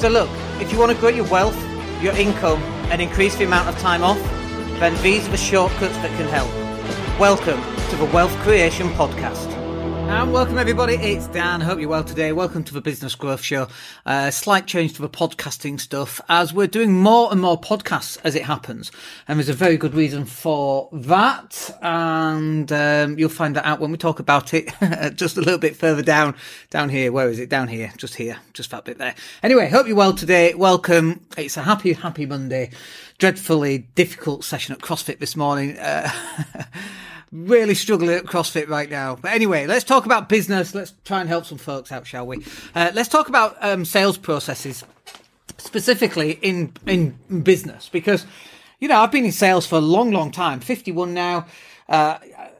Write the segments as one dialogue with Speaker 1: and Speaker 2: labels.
Speaker 1: So look, if you want to grow your wealth, your income, and increase the amount of time off, then these are the shortcuts that can help. Welcome to the Wealth Creation Podcast. And welcome everybody, it's Dan. Hope you're well today. Welcome to the Business Growth Show. Uh, slight change to the podcasting stuff as we're doing more and more podcasts as it happens. And there's a very good reason for that. And um, you'll find that out when we talk about it just a little bit further down, down here. Where is it? Down here, just here, just that bit there. Anyway, hope you're well today. Welcome. It's a happy, happy Monday. Dreadfully difficult session at CrossFit this morning. Uh, really struggling at CrossFit right now. But anyway, let's talk about business. Let's try and help some folks out, shall we? Uh, let's talk about um, sales processes, specifically in in business, because you know I've been in sales for a long, long time. Fifty one now. Uh,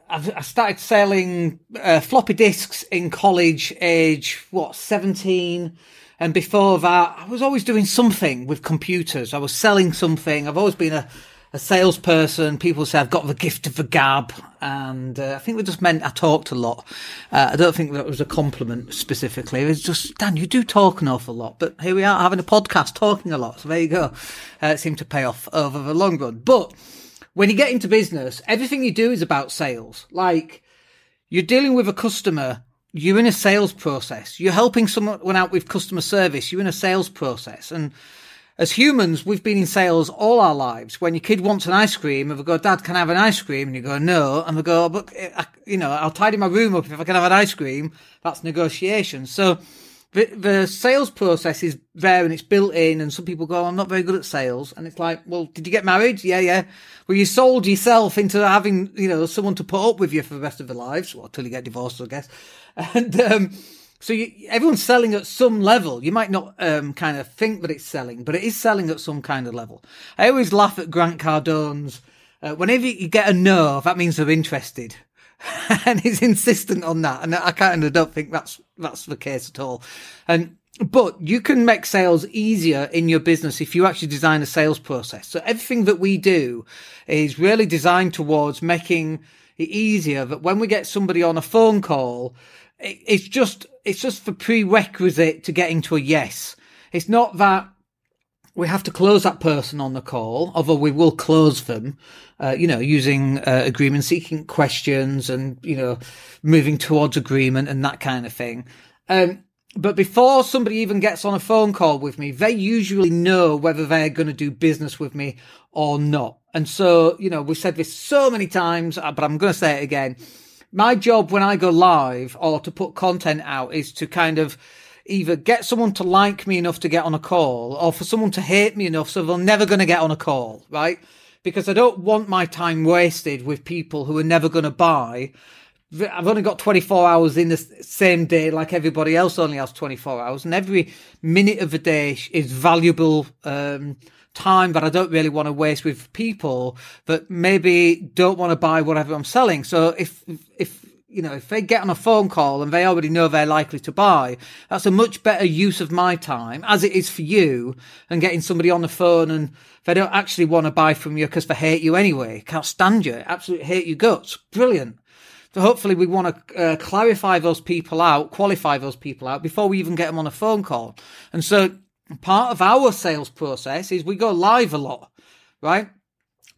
Speaker 1: I've, I started selling uh, floppy disks in college, age what seventeen. And before that, I was always doing something with computers. I was selling something. I've always been a, a salesperson. People say I've got the gift of the gab, and uh, I think they just meant I talked a lot. Uh, I don't think that was a compliment specifically. It was just Dan, you do talk an awful lot, but here we are having a podcast talking a lot. So there you go. Uh, it seemed to pay off over the long run. But when you get into business, everything you do is about sales. Like you're dealing with a customer. You're in a sales process. You're helping someone out with customer service. You're in a sales process and as humans, we've been in sales all our lives. When your kid wants an ice cream, and we go, Dad, can I have an ice cream? And you go, no. And they go, but, eh, you know, I'll tidy my room up if I can have an ice cream. That's negotiation. So the, the sales process is there and it's built in. And some people go, I'm not very good at sales. And it's like, well, did you get married? Yeah, yeah. Well, you sold yourself into having, you know, someone to put up with you for the rest of their lives. Well, until you get divorced, I guess. And, um, so you, everyone's selling at some level. You might not um, kind of think that it's selling, but it is selling at some kind of level. I always laugh at Grant Cardone's. Uh, whenever you get a no, that means they're interested, and he's insistent on that. And I kind of don't think that's that's the case at all. And but you can make sales easier in your business if you actually design a sales process. So everything that we do is really designed towards making it easier that when we get somebody on a phone call, it's just it's just the prerequisite to getting to a yes. It's not that we have to close that person on the call, although we will close them, uh, you know, using uh, agreement seeking questions and, you know, moving towards agreement and that kind of thing. Um, but before somebody even gets on a phone call with me, they usually know whether they're going to do business with me or not. And so, you know, we've said this so many times, uh, but I'm going to say it again my job when I go live or to put content out is to kind of either get someone to like me enough to get on a call or for someone to hate me enough so they're never going to get on a call, right? Because I don't want my time wasted with people who are never going to buy. I've only got 24 hours in the same day, like everybody else only has 24 hours, and every minute of the day is valuable. Um, time that I don't really want to waste with people that maybe don't want to buy whatever I'm selling. So if, if, you know, if they get on a phone call and they already know they're likely to buy, that's a much better use of my time, as it is for you, than getting somebody on the phone and they don't actually want to buy from you because they hate you anyway, can't stand you, absolutely hate your guts. Brilliant. So hopefully we want to uh, clarify those people out, qualify those people out before we even get them on a phone call. And so part of our sales process is we go live a lot, right?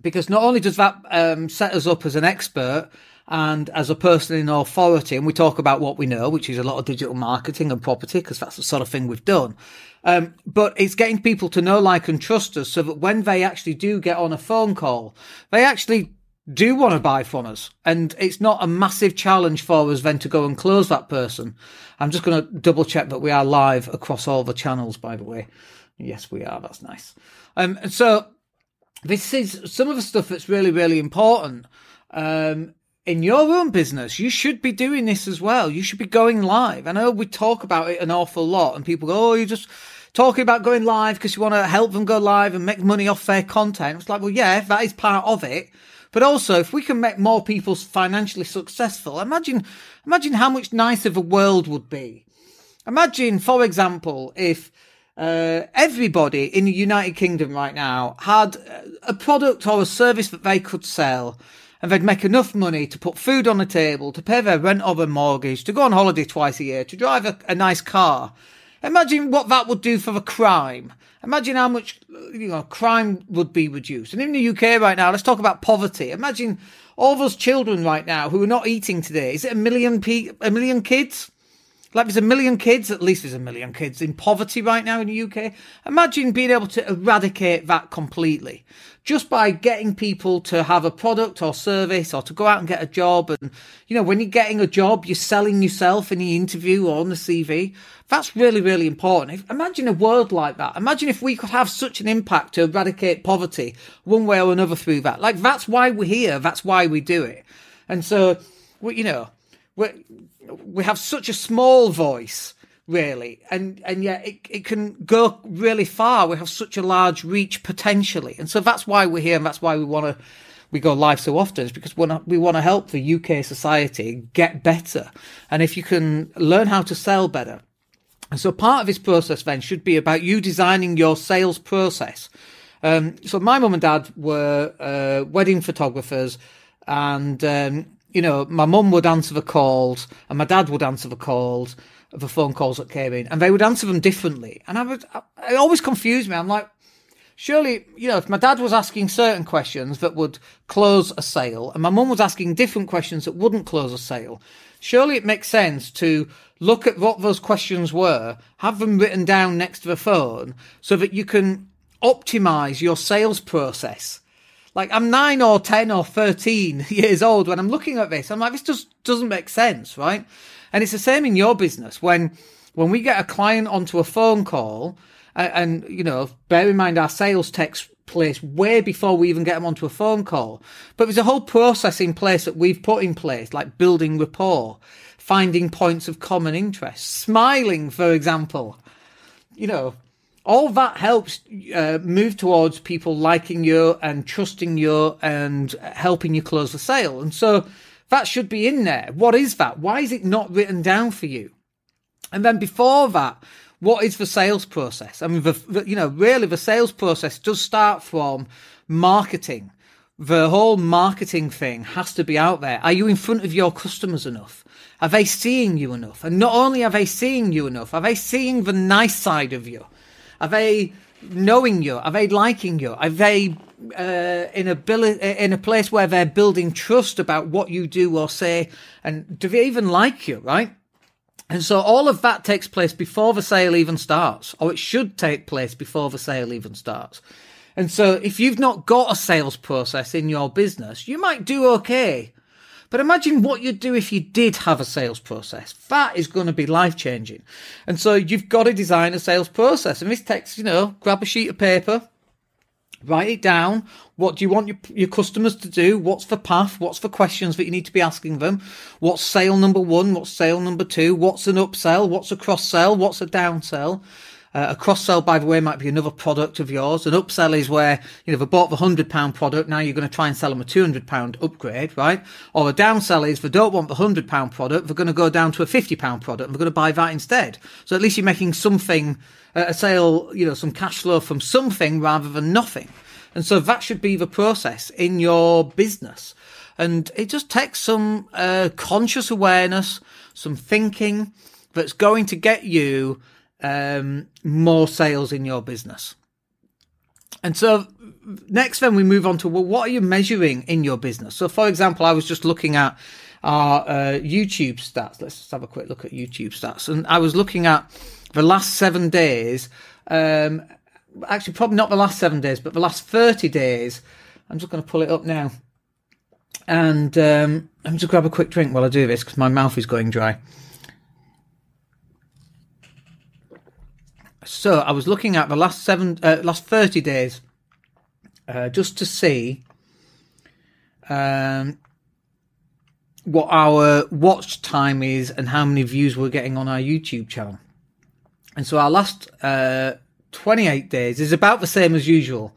Speaker 1: Because not only does that um, set us up as an expert and as a person in authority, and we talk about what we know, which is a lot of digital marketing and property, because that's the sort of thing we've done. Um, but it's getting people to know, like, and trust us so that when they actually do get on a phone call, they actually do want to buy from us. And it's not a massive challenge for us then to go and close that person. I'm just going to double check that we are live across all the channels, by the way. Yes, we are. That's nice. Um, and so this is some of the stuff that's really, really important. Um, in your own business, you should be doing this as well. You should be going live. I know we talk about it an awful lot and people go, Oh, you just talking about going live because you want to help them go live and make money off their content. It's like, well, yeah, that is part of it. But also, if we can make more people financially successful, imagine, imagine how much nicer the world would be. Imagine, for example, if uh, everybody in the United Kingdom right now had a product or a service that they could sell and they'd make enough money to put food on the table, to pay their rent or their mortgage, to go on holiday twice a year, to drive a, a nice car. Imagine what that would do for the crime. Imagine how much you know crime would be reduced. And in the UK right now, let's talk about poverty. Imagine all those children right now who are not eating today. Is it a million pe- a million kids? Like there's a million kids, at least there's a million kids in poverty right now in the UK. Imagine being able to eradicate that completely just by getting people to have a product or service or to go out and get a job. And, you know, when you're getting a job, you're selling yourself in the interview or on the CV. That's really, really important. If, imagine a world like that. Imagine if we could have such an impact to eradicate poverty one way or another through that. Like, that's why we're here. That's why we do it. And so, you know, we we have such a small voice really and and yet it, it can go really far. We have such a large reach potentially. And so that's why we're here and that's why we want to we go live so often is because we want, to, we want to help the UK society get better. And if you can learn how to sell better. And so part of this process then should be about you designing your sales process. Um, so my mum and dad were uh, wedding photographers and um, you know, my mum would answer the calls and my dad would answer the calls, the phone calls that came in, and they would answer them differently. And I would, it always confused me. I'm like, surely, you know, if my dad was asking certain questions that would close a sale and my mum was asking different questions that wouldn't close a sale, surely it makes sense to look at what those questions were, have them written down next to the phone so that you can optimize your sales process like I'm nine or 10 or 13 years old when I'm looking at this. I'm like, this just doesn't make sense, right? And it's the same in your business when, when we get a client onto a phone call and, and you know, bear in mind our sales takes place way before we even get them onto a phone call. But there's a whole process in place that we've put in place, like building rapport, finding points of common interest, smiling, for example. You know, all that helps uh, move towards people liking you and trusting you and helping you close the sale. And so that should be in there. What is that? Why is it not written down for you? And then before that, what is the sales process? I mean, the, the, you know, really the sales process does start from marketing. The whole marketing thing has to be out there. Are you in front of your customers enough? Are they seeing you enough? And not only are they seeing you enough, are they seeing the nice side of you? Are they knowing you? Are they liking you? Are they uh, in a in a place where they're building trust about what you do or say? And do they even like you? Right. And so all of that takes place before the sale even starts, or it should take place before the sale even starts. And so if you've not got a sales process in your business, you might do okay but imagine what you'd do if you did have a sales process. That is going to be life changing. And so you've got to design a sales process. And this takes, you know, grab a sheet of paper, write it down. What do you want your, your customers to do? What's the path? What's the questions that you need to be asking them? What's sale number one? What's sale number two? What's an upsell? What's a cross sell? What's a downsell? Uh, a cross sell, by the way, might be another product of yours. An upsell is where, you know, they bought the hundred pound product. Now you're going to try and sell them a 200 pound upgrade, right? Or a downsell is they don't want the hundred pound product. They're going to go down to a 50 pound product and they're going to buy that instead. So at least you're making something, uh, a sale, you know, some cash flow from something rather than nothing. And so that should be the process in your business. And it just takes some uh, conscious awareness, some thinking that's going to get you um, more sales in your business. And so next then we move on to well, what are you measuring in your business? So for example, I was just looking at our uh, YouTube stats. Let's just have a quick look at YouTube stats. And I was looking at the last seven days. Um, actually, probably not the last seven days, but the last 30 days. I'm just going to pull it up now. And um, I'm just going to grab a quick drink while I do this because my mouth is going dry. So I was looking at the last seven, uh, last thirty days, uh, just to see um, what our watch time is and how many views we're getting on our YouTube channel. And so our last uh, 28 days is about the same as usual.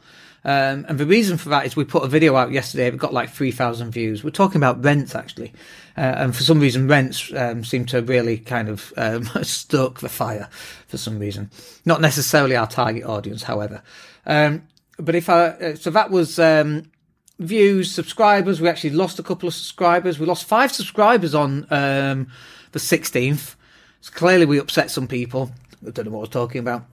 Speaker 1: Um, and the reason for that is we put a video out yesterday. It got like 3,000 views. We're talking about rents actually. Uh, and for some reason, rents um, seem to really kind of um, stoke the fire for some reason. Not necessarily our target audience, however. Um, but if I, uh, so that was um, views, subscribers. We actually lost a couple of subscribers. We lost five subscribers on um, the 16th. So clearly we upset some people I don't know what I was talking about.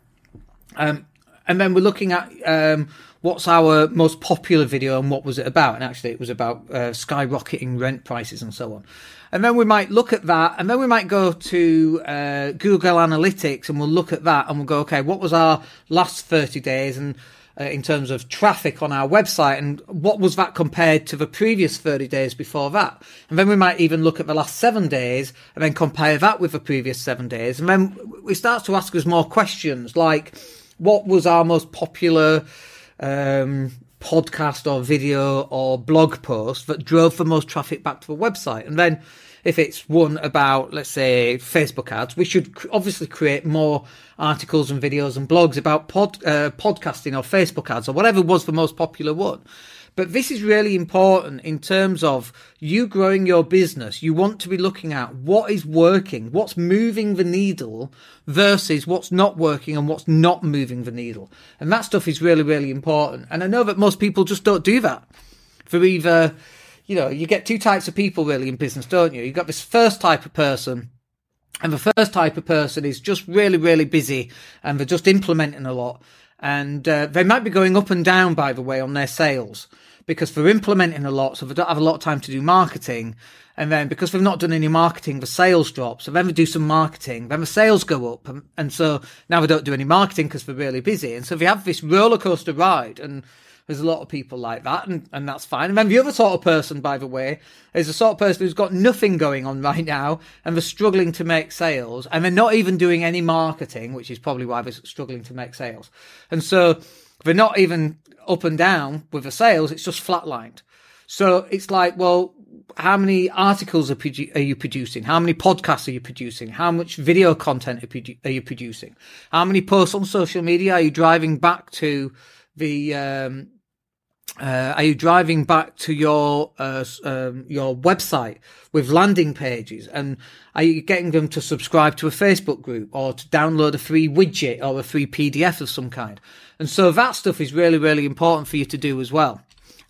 Speaker 1: Um, and then we're looking at um, what's our most popular video and what was it about. And actually, it was about uh, skyrocketing rent prices and so on. And then we might look at that, and then we might go to uh, Google Analytics and we'll look at that and we'll go, okay, what was our last 30 days and uh, in terms of traffic on our website and what was that compared to the previous 30 days before that and then we might even look at the last seven days and then compare that with the previous seven days and then we start to ask us more questions like what was our most popular um, podcast or video or blog post that drove the most traffic back to the website. And then if it's one about, let's say, Facebook ads, we should obviously create more articles and videos and blogs about pod, uh, podcasting or Facebook ads or whatever was the most popular one. But this is really important in terms of you growing your business. You want to be looking at what is working, what's moving the needle versus what's not working and what's not moving the needle. And that stuff is really, really important. And I know that most people just don't do that for either, you know, you get two types of people really in business, don't you? You've got this first type of person and the first type of person is just really, really busy and they're just implementing a lot. And uh, they might be going up and down, by the way, on their sales because they're implementing a lot, so they don't have a lot of time to do marketing. And then because they've not done any marketing, the sales drop. So then they do some marketing, then the sales go up. And, and so now they don't do any marketing because they're really busy. And so they have this roller coaster ride. And there's a lot of people like that, and, and that's fine. And then the other sort of person, by the way, is the sort of person who's got nothing going on right now and they're struggling to make sales and they're not even doing any marketing, which is probably why they're struggling to make sales. And so they're not even up and down with the sales, it's just flatlined. So it's like, well, how many articles are, produ- are, you producing? How many podcasts are you producing? How much video content are, produ- are, you producing? How many posts on social media are you driving back to the um, uh, are you driving back to your uh, um, your website with landing pages? And are you getting them to subscribe to a facebook group or to download a free widget or a free pdf of some kind? And so that stuff is really really important for you to do as well.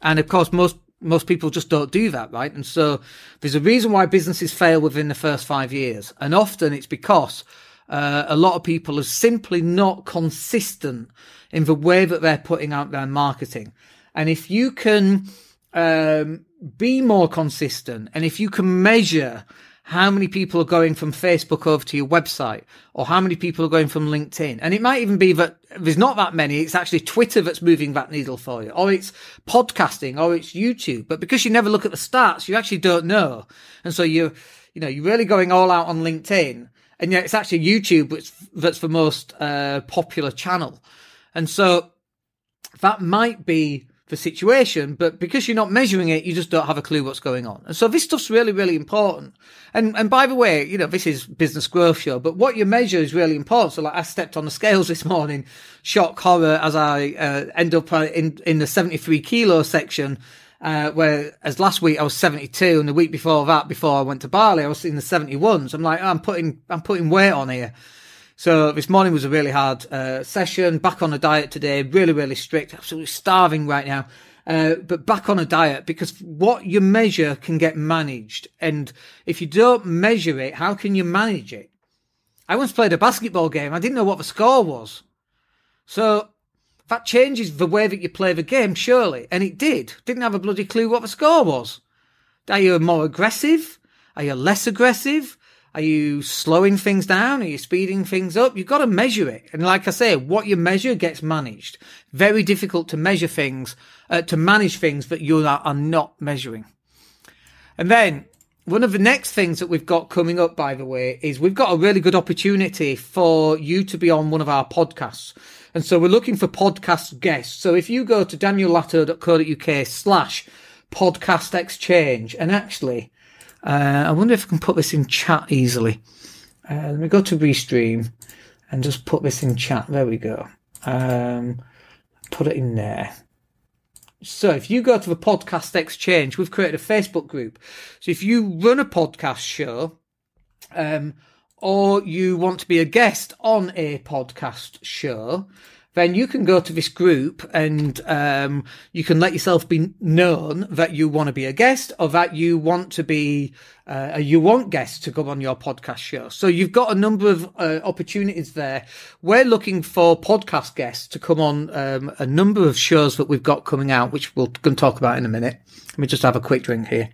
Speaker 1: And of course most most people just don't do that right? And so there's a reason why businesses fail within the first five years. And often it's because uh, a lot of people are simply not consistent in the way that they're putting out their marketing and if you can um, be more consistent and if you can measure how many people are going from Facebook over to your website or how many people are going from LinkedIn. And it might even be that there's not that many. It's actually Twitter that's moving that needle for you or it's podcasting or it's YouTube. But because you never look at the stats, you actually don't know. And so you're, you know, you're really going all out on LinkedIn and yet it's actually YouTube that's, that's the most uh, popular channel. And so that might be the situation, but because you're not measuring it, you just don't have a clue what's going on. And so this stuff's really, really important. And and by the way, you know, this is business growth show, but what you measure is really important. So like I stepped on the scales this morning, shock horror as I uh, end up uh, in in the 73 kilo section. Uh, where as last week I was 72 and the week before that, before I went to Bali, I was in the 71s. I'm like, oh, I'm putting, I'm putting weight on here. So this morning was a really hard uh, session. Back on a diet today, really, really strict. Absolutely starving right now. Uh, but back on a diet because what you measure can get managed. And if you don't measure it, how can you manage it? I once played a basketball game. I didn't know what the score was. So that changes the way that you play the game, surely. And it did. Didn't have a bloody clue what the score was. Are you more aggressive? Are you less aggressive? Are you slowing things down? Are you speeding things up? You've got to measure it. And like I say, what you measure gets managed. Very difficult to measure things, uh, to manage things that you are not measuring. And then one of the next things that we've got coming up, by the way, is we've got a really good opportunity for you to be on one of our podcasts. And so we're looking for podcast guests. So if you go to daniellatto.co.uk slash podcast exchange and actually uh, I wonder if I can put this in chat easily. Uh, let me go to Restream and just put this in chat. There we go. Um, put it in there. So if you go to the podcast exchange, we've created a Facebook group. So if you run a podcast show, um, or you want to be a guest on a podcast show, then you can go to this group and um, you can let yourself be known that you want to be a guest or that you want to be uh, you want guests to come on your podcast show. So you've got a number of uh, opportunities there. We're looking for podcast guests to come on um, a number of shows that we've got coming out, which we'll to talk about in a minute. Let me just have a quick drink here.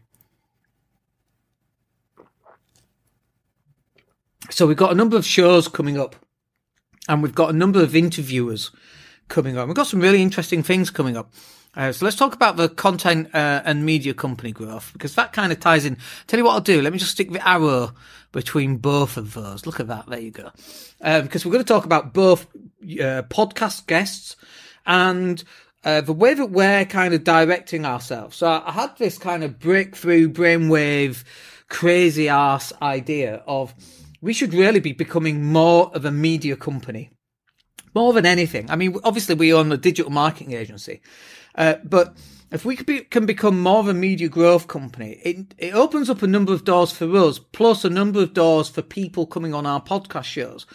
Speaker 1: So we've got a number of shows coming up and we've got a number of interviewers coming up. We've got some really interesting things coming up. Uh, so let's talk about the content uh, and media company growth because that kind of ties in. Tell you what I'll do. Let me just stick the arrow between both of those. Look at that. There you go. Uh, because we're going to talk about both uh, podcast guests and uh, the way that we're kind of directing ourselves. So I had this kind of breakthrough brainwave crazy ass idea of we should really be becoming more of a media company. More than anything. I mean, obviously we own a digital marketing agency, uh, but if we be, can become more of a media growth company, it, it opens up a number of doors for us, plus a number of doors for people coming on our podcast shows.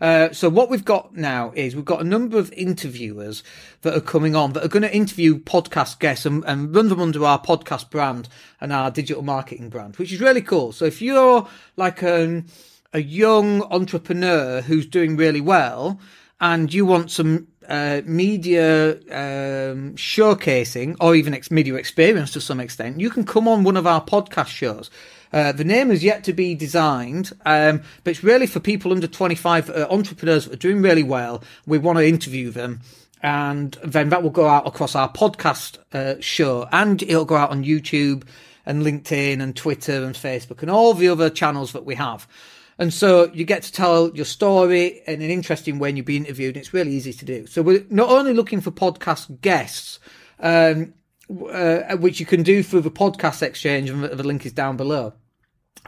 Speaker 1: Uh, so what we've got now is we've got a number of interviewers that are coming on that are going to interview podcast guests and, and run them under our podcast brand and our digital marketing brand, which is really cool. So if you're like um, a young entrepreneur who's doing really well and you want some uh, media um, showcasing or even ex- media experience to some extent, you can come on one of our podcast shows. Uh, the name is yet to be designed, um, but it's really for people under 25 uh, entrepreneurs that are doing really well. We want to interview them. And then that will go out across our podcast uh, show and it'll go out on YouTube and LinkedIn and Twitter and Facebook and all the other channels that we have. And so you get to tell your story in an interesting way and you'll be interviewed. It's really easy to do. So we're not only looking for podcast guests, um, uh, which you can do through the podcast exchange, and the link is down below,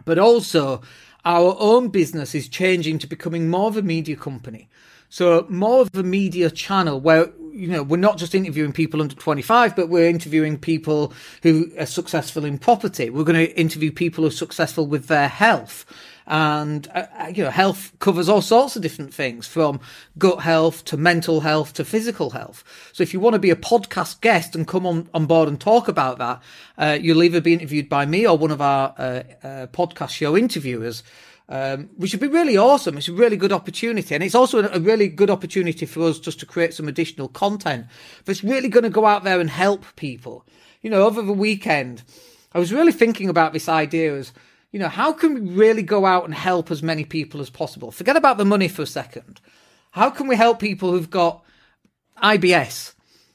Speaker 1: but also our own business is changing to becoming more of a media company. So more of a media channel where you know we're not just interviewing people under 25 but we're interviewing people who are successful in property we're going to interview people who are successful with their health and uh, uh, you know health covers all sorts of different things from gut health to mental health to physical health so if you want to be a podcast guest and come on, on board and talk about that uh, you'll either be interviewed by me or one of our uh, uh podcast show interviewers um, which would be really awesome. It's a really good opportunity. And it's also a really good opportunity for us just to create some additional content that's really going to go out there and help people. You know, over the weekend, I was really thinking about this idea as you know, how can we really go out and help as many people as possible? Forget about the money for a second. How can we help people who've got IBS?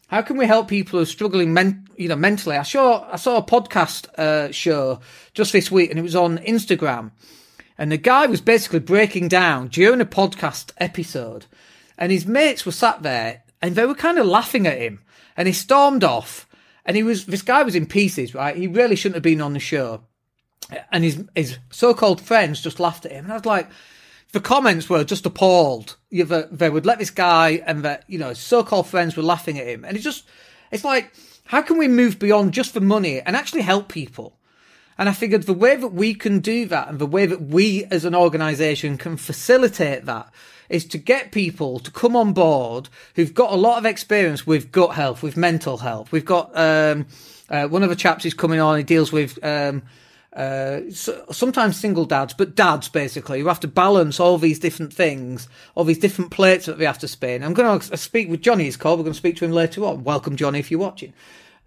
Speaker 1: How can we help people who are struggling, men- you know, mentally? I saw I saw a podcast uh, show just this week, and it was on Instagram, and the guy was basically breaking down during a podcast episode, and his mates were sat there, and they were kind of laughing at him, and he stormed off, and he was this guy was in pieces, right? He really shouldn't have been on the show and his his so-called friends just laughed at him. And I was like, the comments were just appalled. You know, they would let this guy, and that you know, so-called friends were laughing at him, and it's just, it's like, how can we move beyond just the money and actually help people? And I figured the way that we can do that, and the way that we as an organisation can facilitate that, is to get people to come on board who've got a lot of experience with gut health, with mental health. We've got um, uh, one of the chaps who's coming on. He deals with um, uh, so, sometimes single dads, but dads basically, who have to balance all these different things, all these different plates that they have to spin. I'm going to speak with Johnny, called. We're going to speak to him later on. Welcome, Johnny, if you're watching.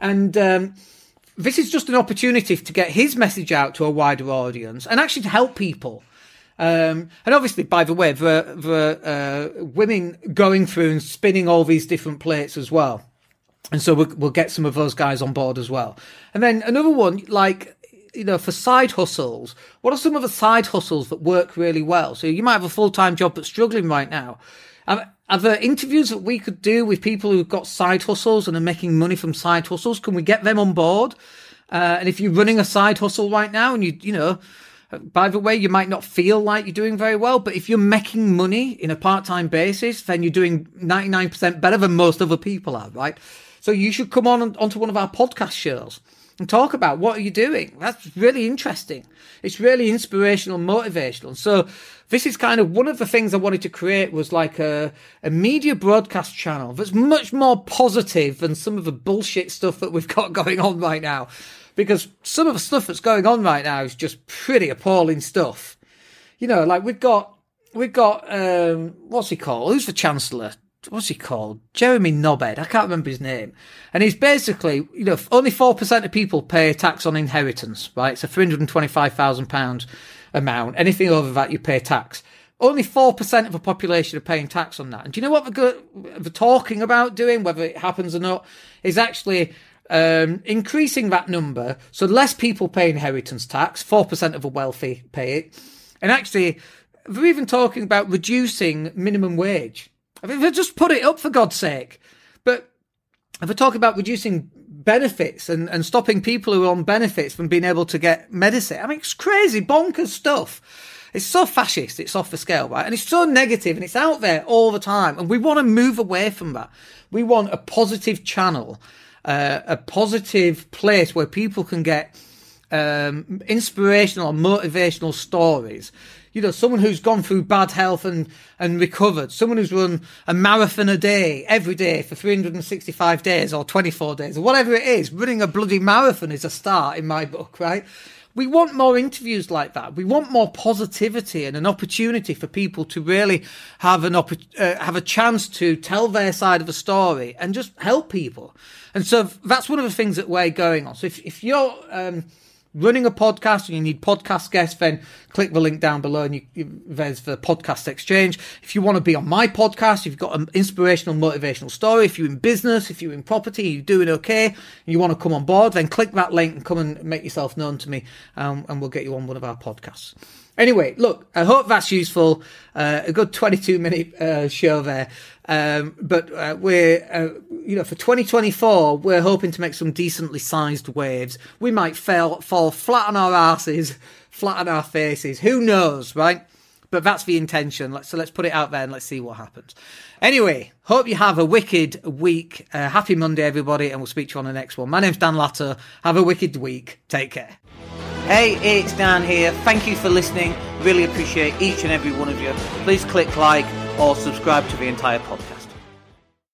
Speaker 1: And um, this is just an opportunity to get his message out to a wider audience and actually to help people. Um, and obviously, by the way, the, the uh, women going through and spinning all these different plates as well. And so we'll get some of those guys on board as well. And then another one, like you know, for side hustles, what are some of the side hustles that work really well? So you might have a full time job but struggling right now. Um, are there interviews that we could do with people who've got side hustles and are making money from side hustles? Can we get them on board? Uh, and if you're running a side hustle right now and you, you know, by the way, you might not feel like you're doing very well, but if you're making money in a part time basis, then you're doing 99% better than most other people are, right? So you should come on onto one of our podcast shows and talk about what are you doing. That's really interesting. It's really inspirational, motivational. So this is kind of one of the things I wanted to create was like a, a media broadcast channel that's much more positive than some of the bullshit stuff that we've got going on right now. Because some of the stuff that's going on right now is just pretty appalling stuff. You know, like we've got we've got um what's he called? Who's the Chancellor? What's he called? Jeremy Knobhead. I can't remember his name. And he's basically, you know, only 4% of people pay tax on inheritance, right? It's a £325,000 amount. Anything over that, you pay tax. Only 4% of the population are paying tax on that. And do you know what they're talking about doing, whether it happens or not, is actually um, increasing that number. So less people pay inheritance tax, 4% of the wealthy pay it. And actually, they're even talking about reducing minimum wage. I mean, just put it up for God's sake. But if we talk about reducing benefits and, and stopping people who are on benefits from being able to get medicine, I mean, it's crazy, bonkers stuff. It's so fascist, it's off the scale, right? And it's so negative and it's out there all the time. And we want to move away from that. We want a positive channel, uh, a positive place where people can get um, inspirational or motivational stories you know, someone who's gone through bad health and, and recovered, someone who's run a marathon a day, every day for 365 days or 24 days or whatever it is, running a bloody marathon is a start in my book, right? We want more interviews like that. We want more positivity and an opportunity for people to really have an opp- uh, have a chance to tell their side of the story and just help people. And so that's one of the things that we're going on. So if, if you're, um, running a podcast and you need podcast guests, then click the link down below and you, you, there's the podcast exchange. If you want to be on my podcast, if you've got an inspirational, motivational story, if you're in business, if you're in property, you're doing okay, and you want to come on board, then click that link and come and make yourself known to me, um, and we'll get you on one of our podcasts. Anyway, look, I hope that's useful. Uh, a good 22 minute uh, show there. Um, but uh, we're, uh, you know, for 2024, we're hoping to make some decently sized waves. We might fail, fall flat on our asses, flat on our faces. Who knows, right? But that's the intention. So let's put it out there and let's see what happens. Anyway, hope you have a wicked week. Uh, happy Monday, everybody, and we'll speak to you on the next one. My name's Dan Latto. Have a wicked week. Take care. Hey, it's Dan here. Thank you for listening. Really appreciate each and every one of you. Please click like or subscribe to the entire podcast.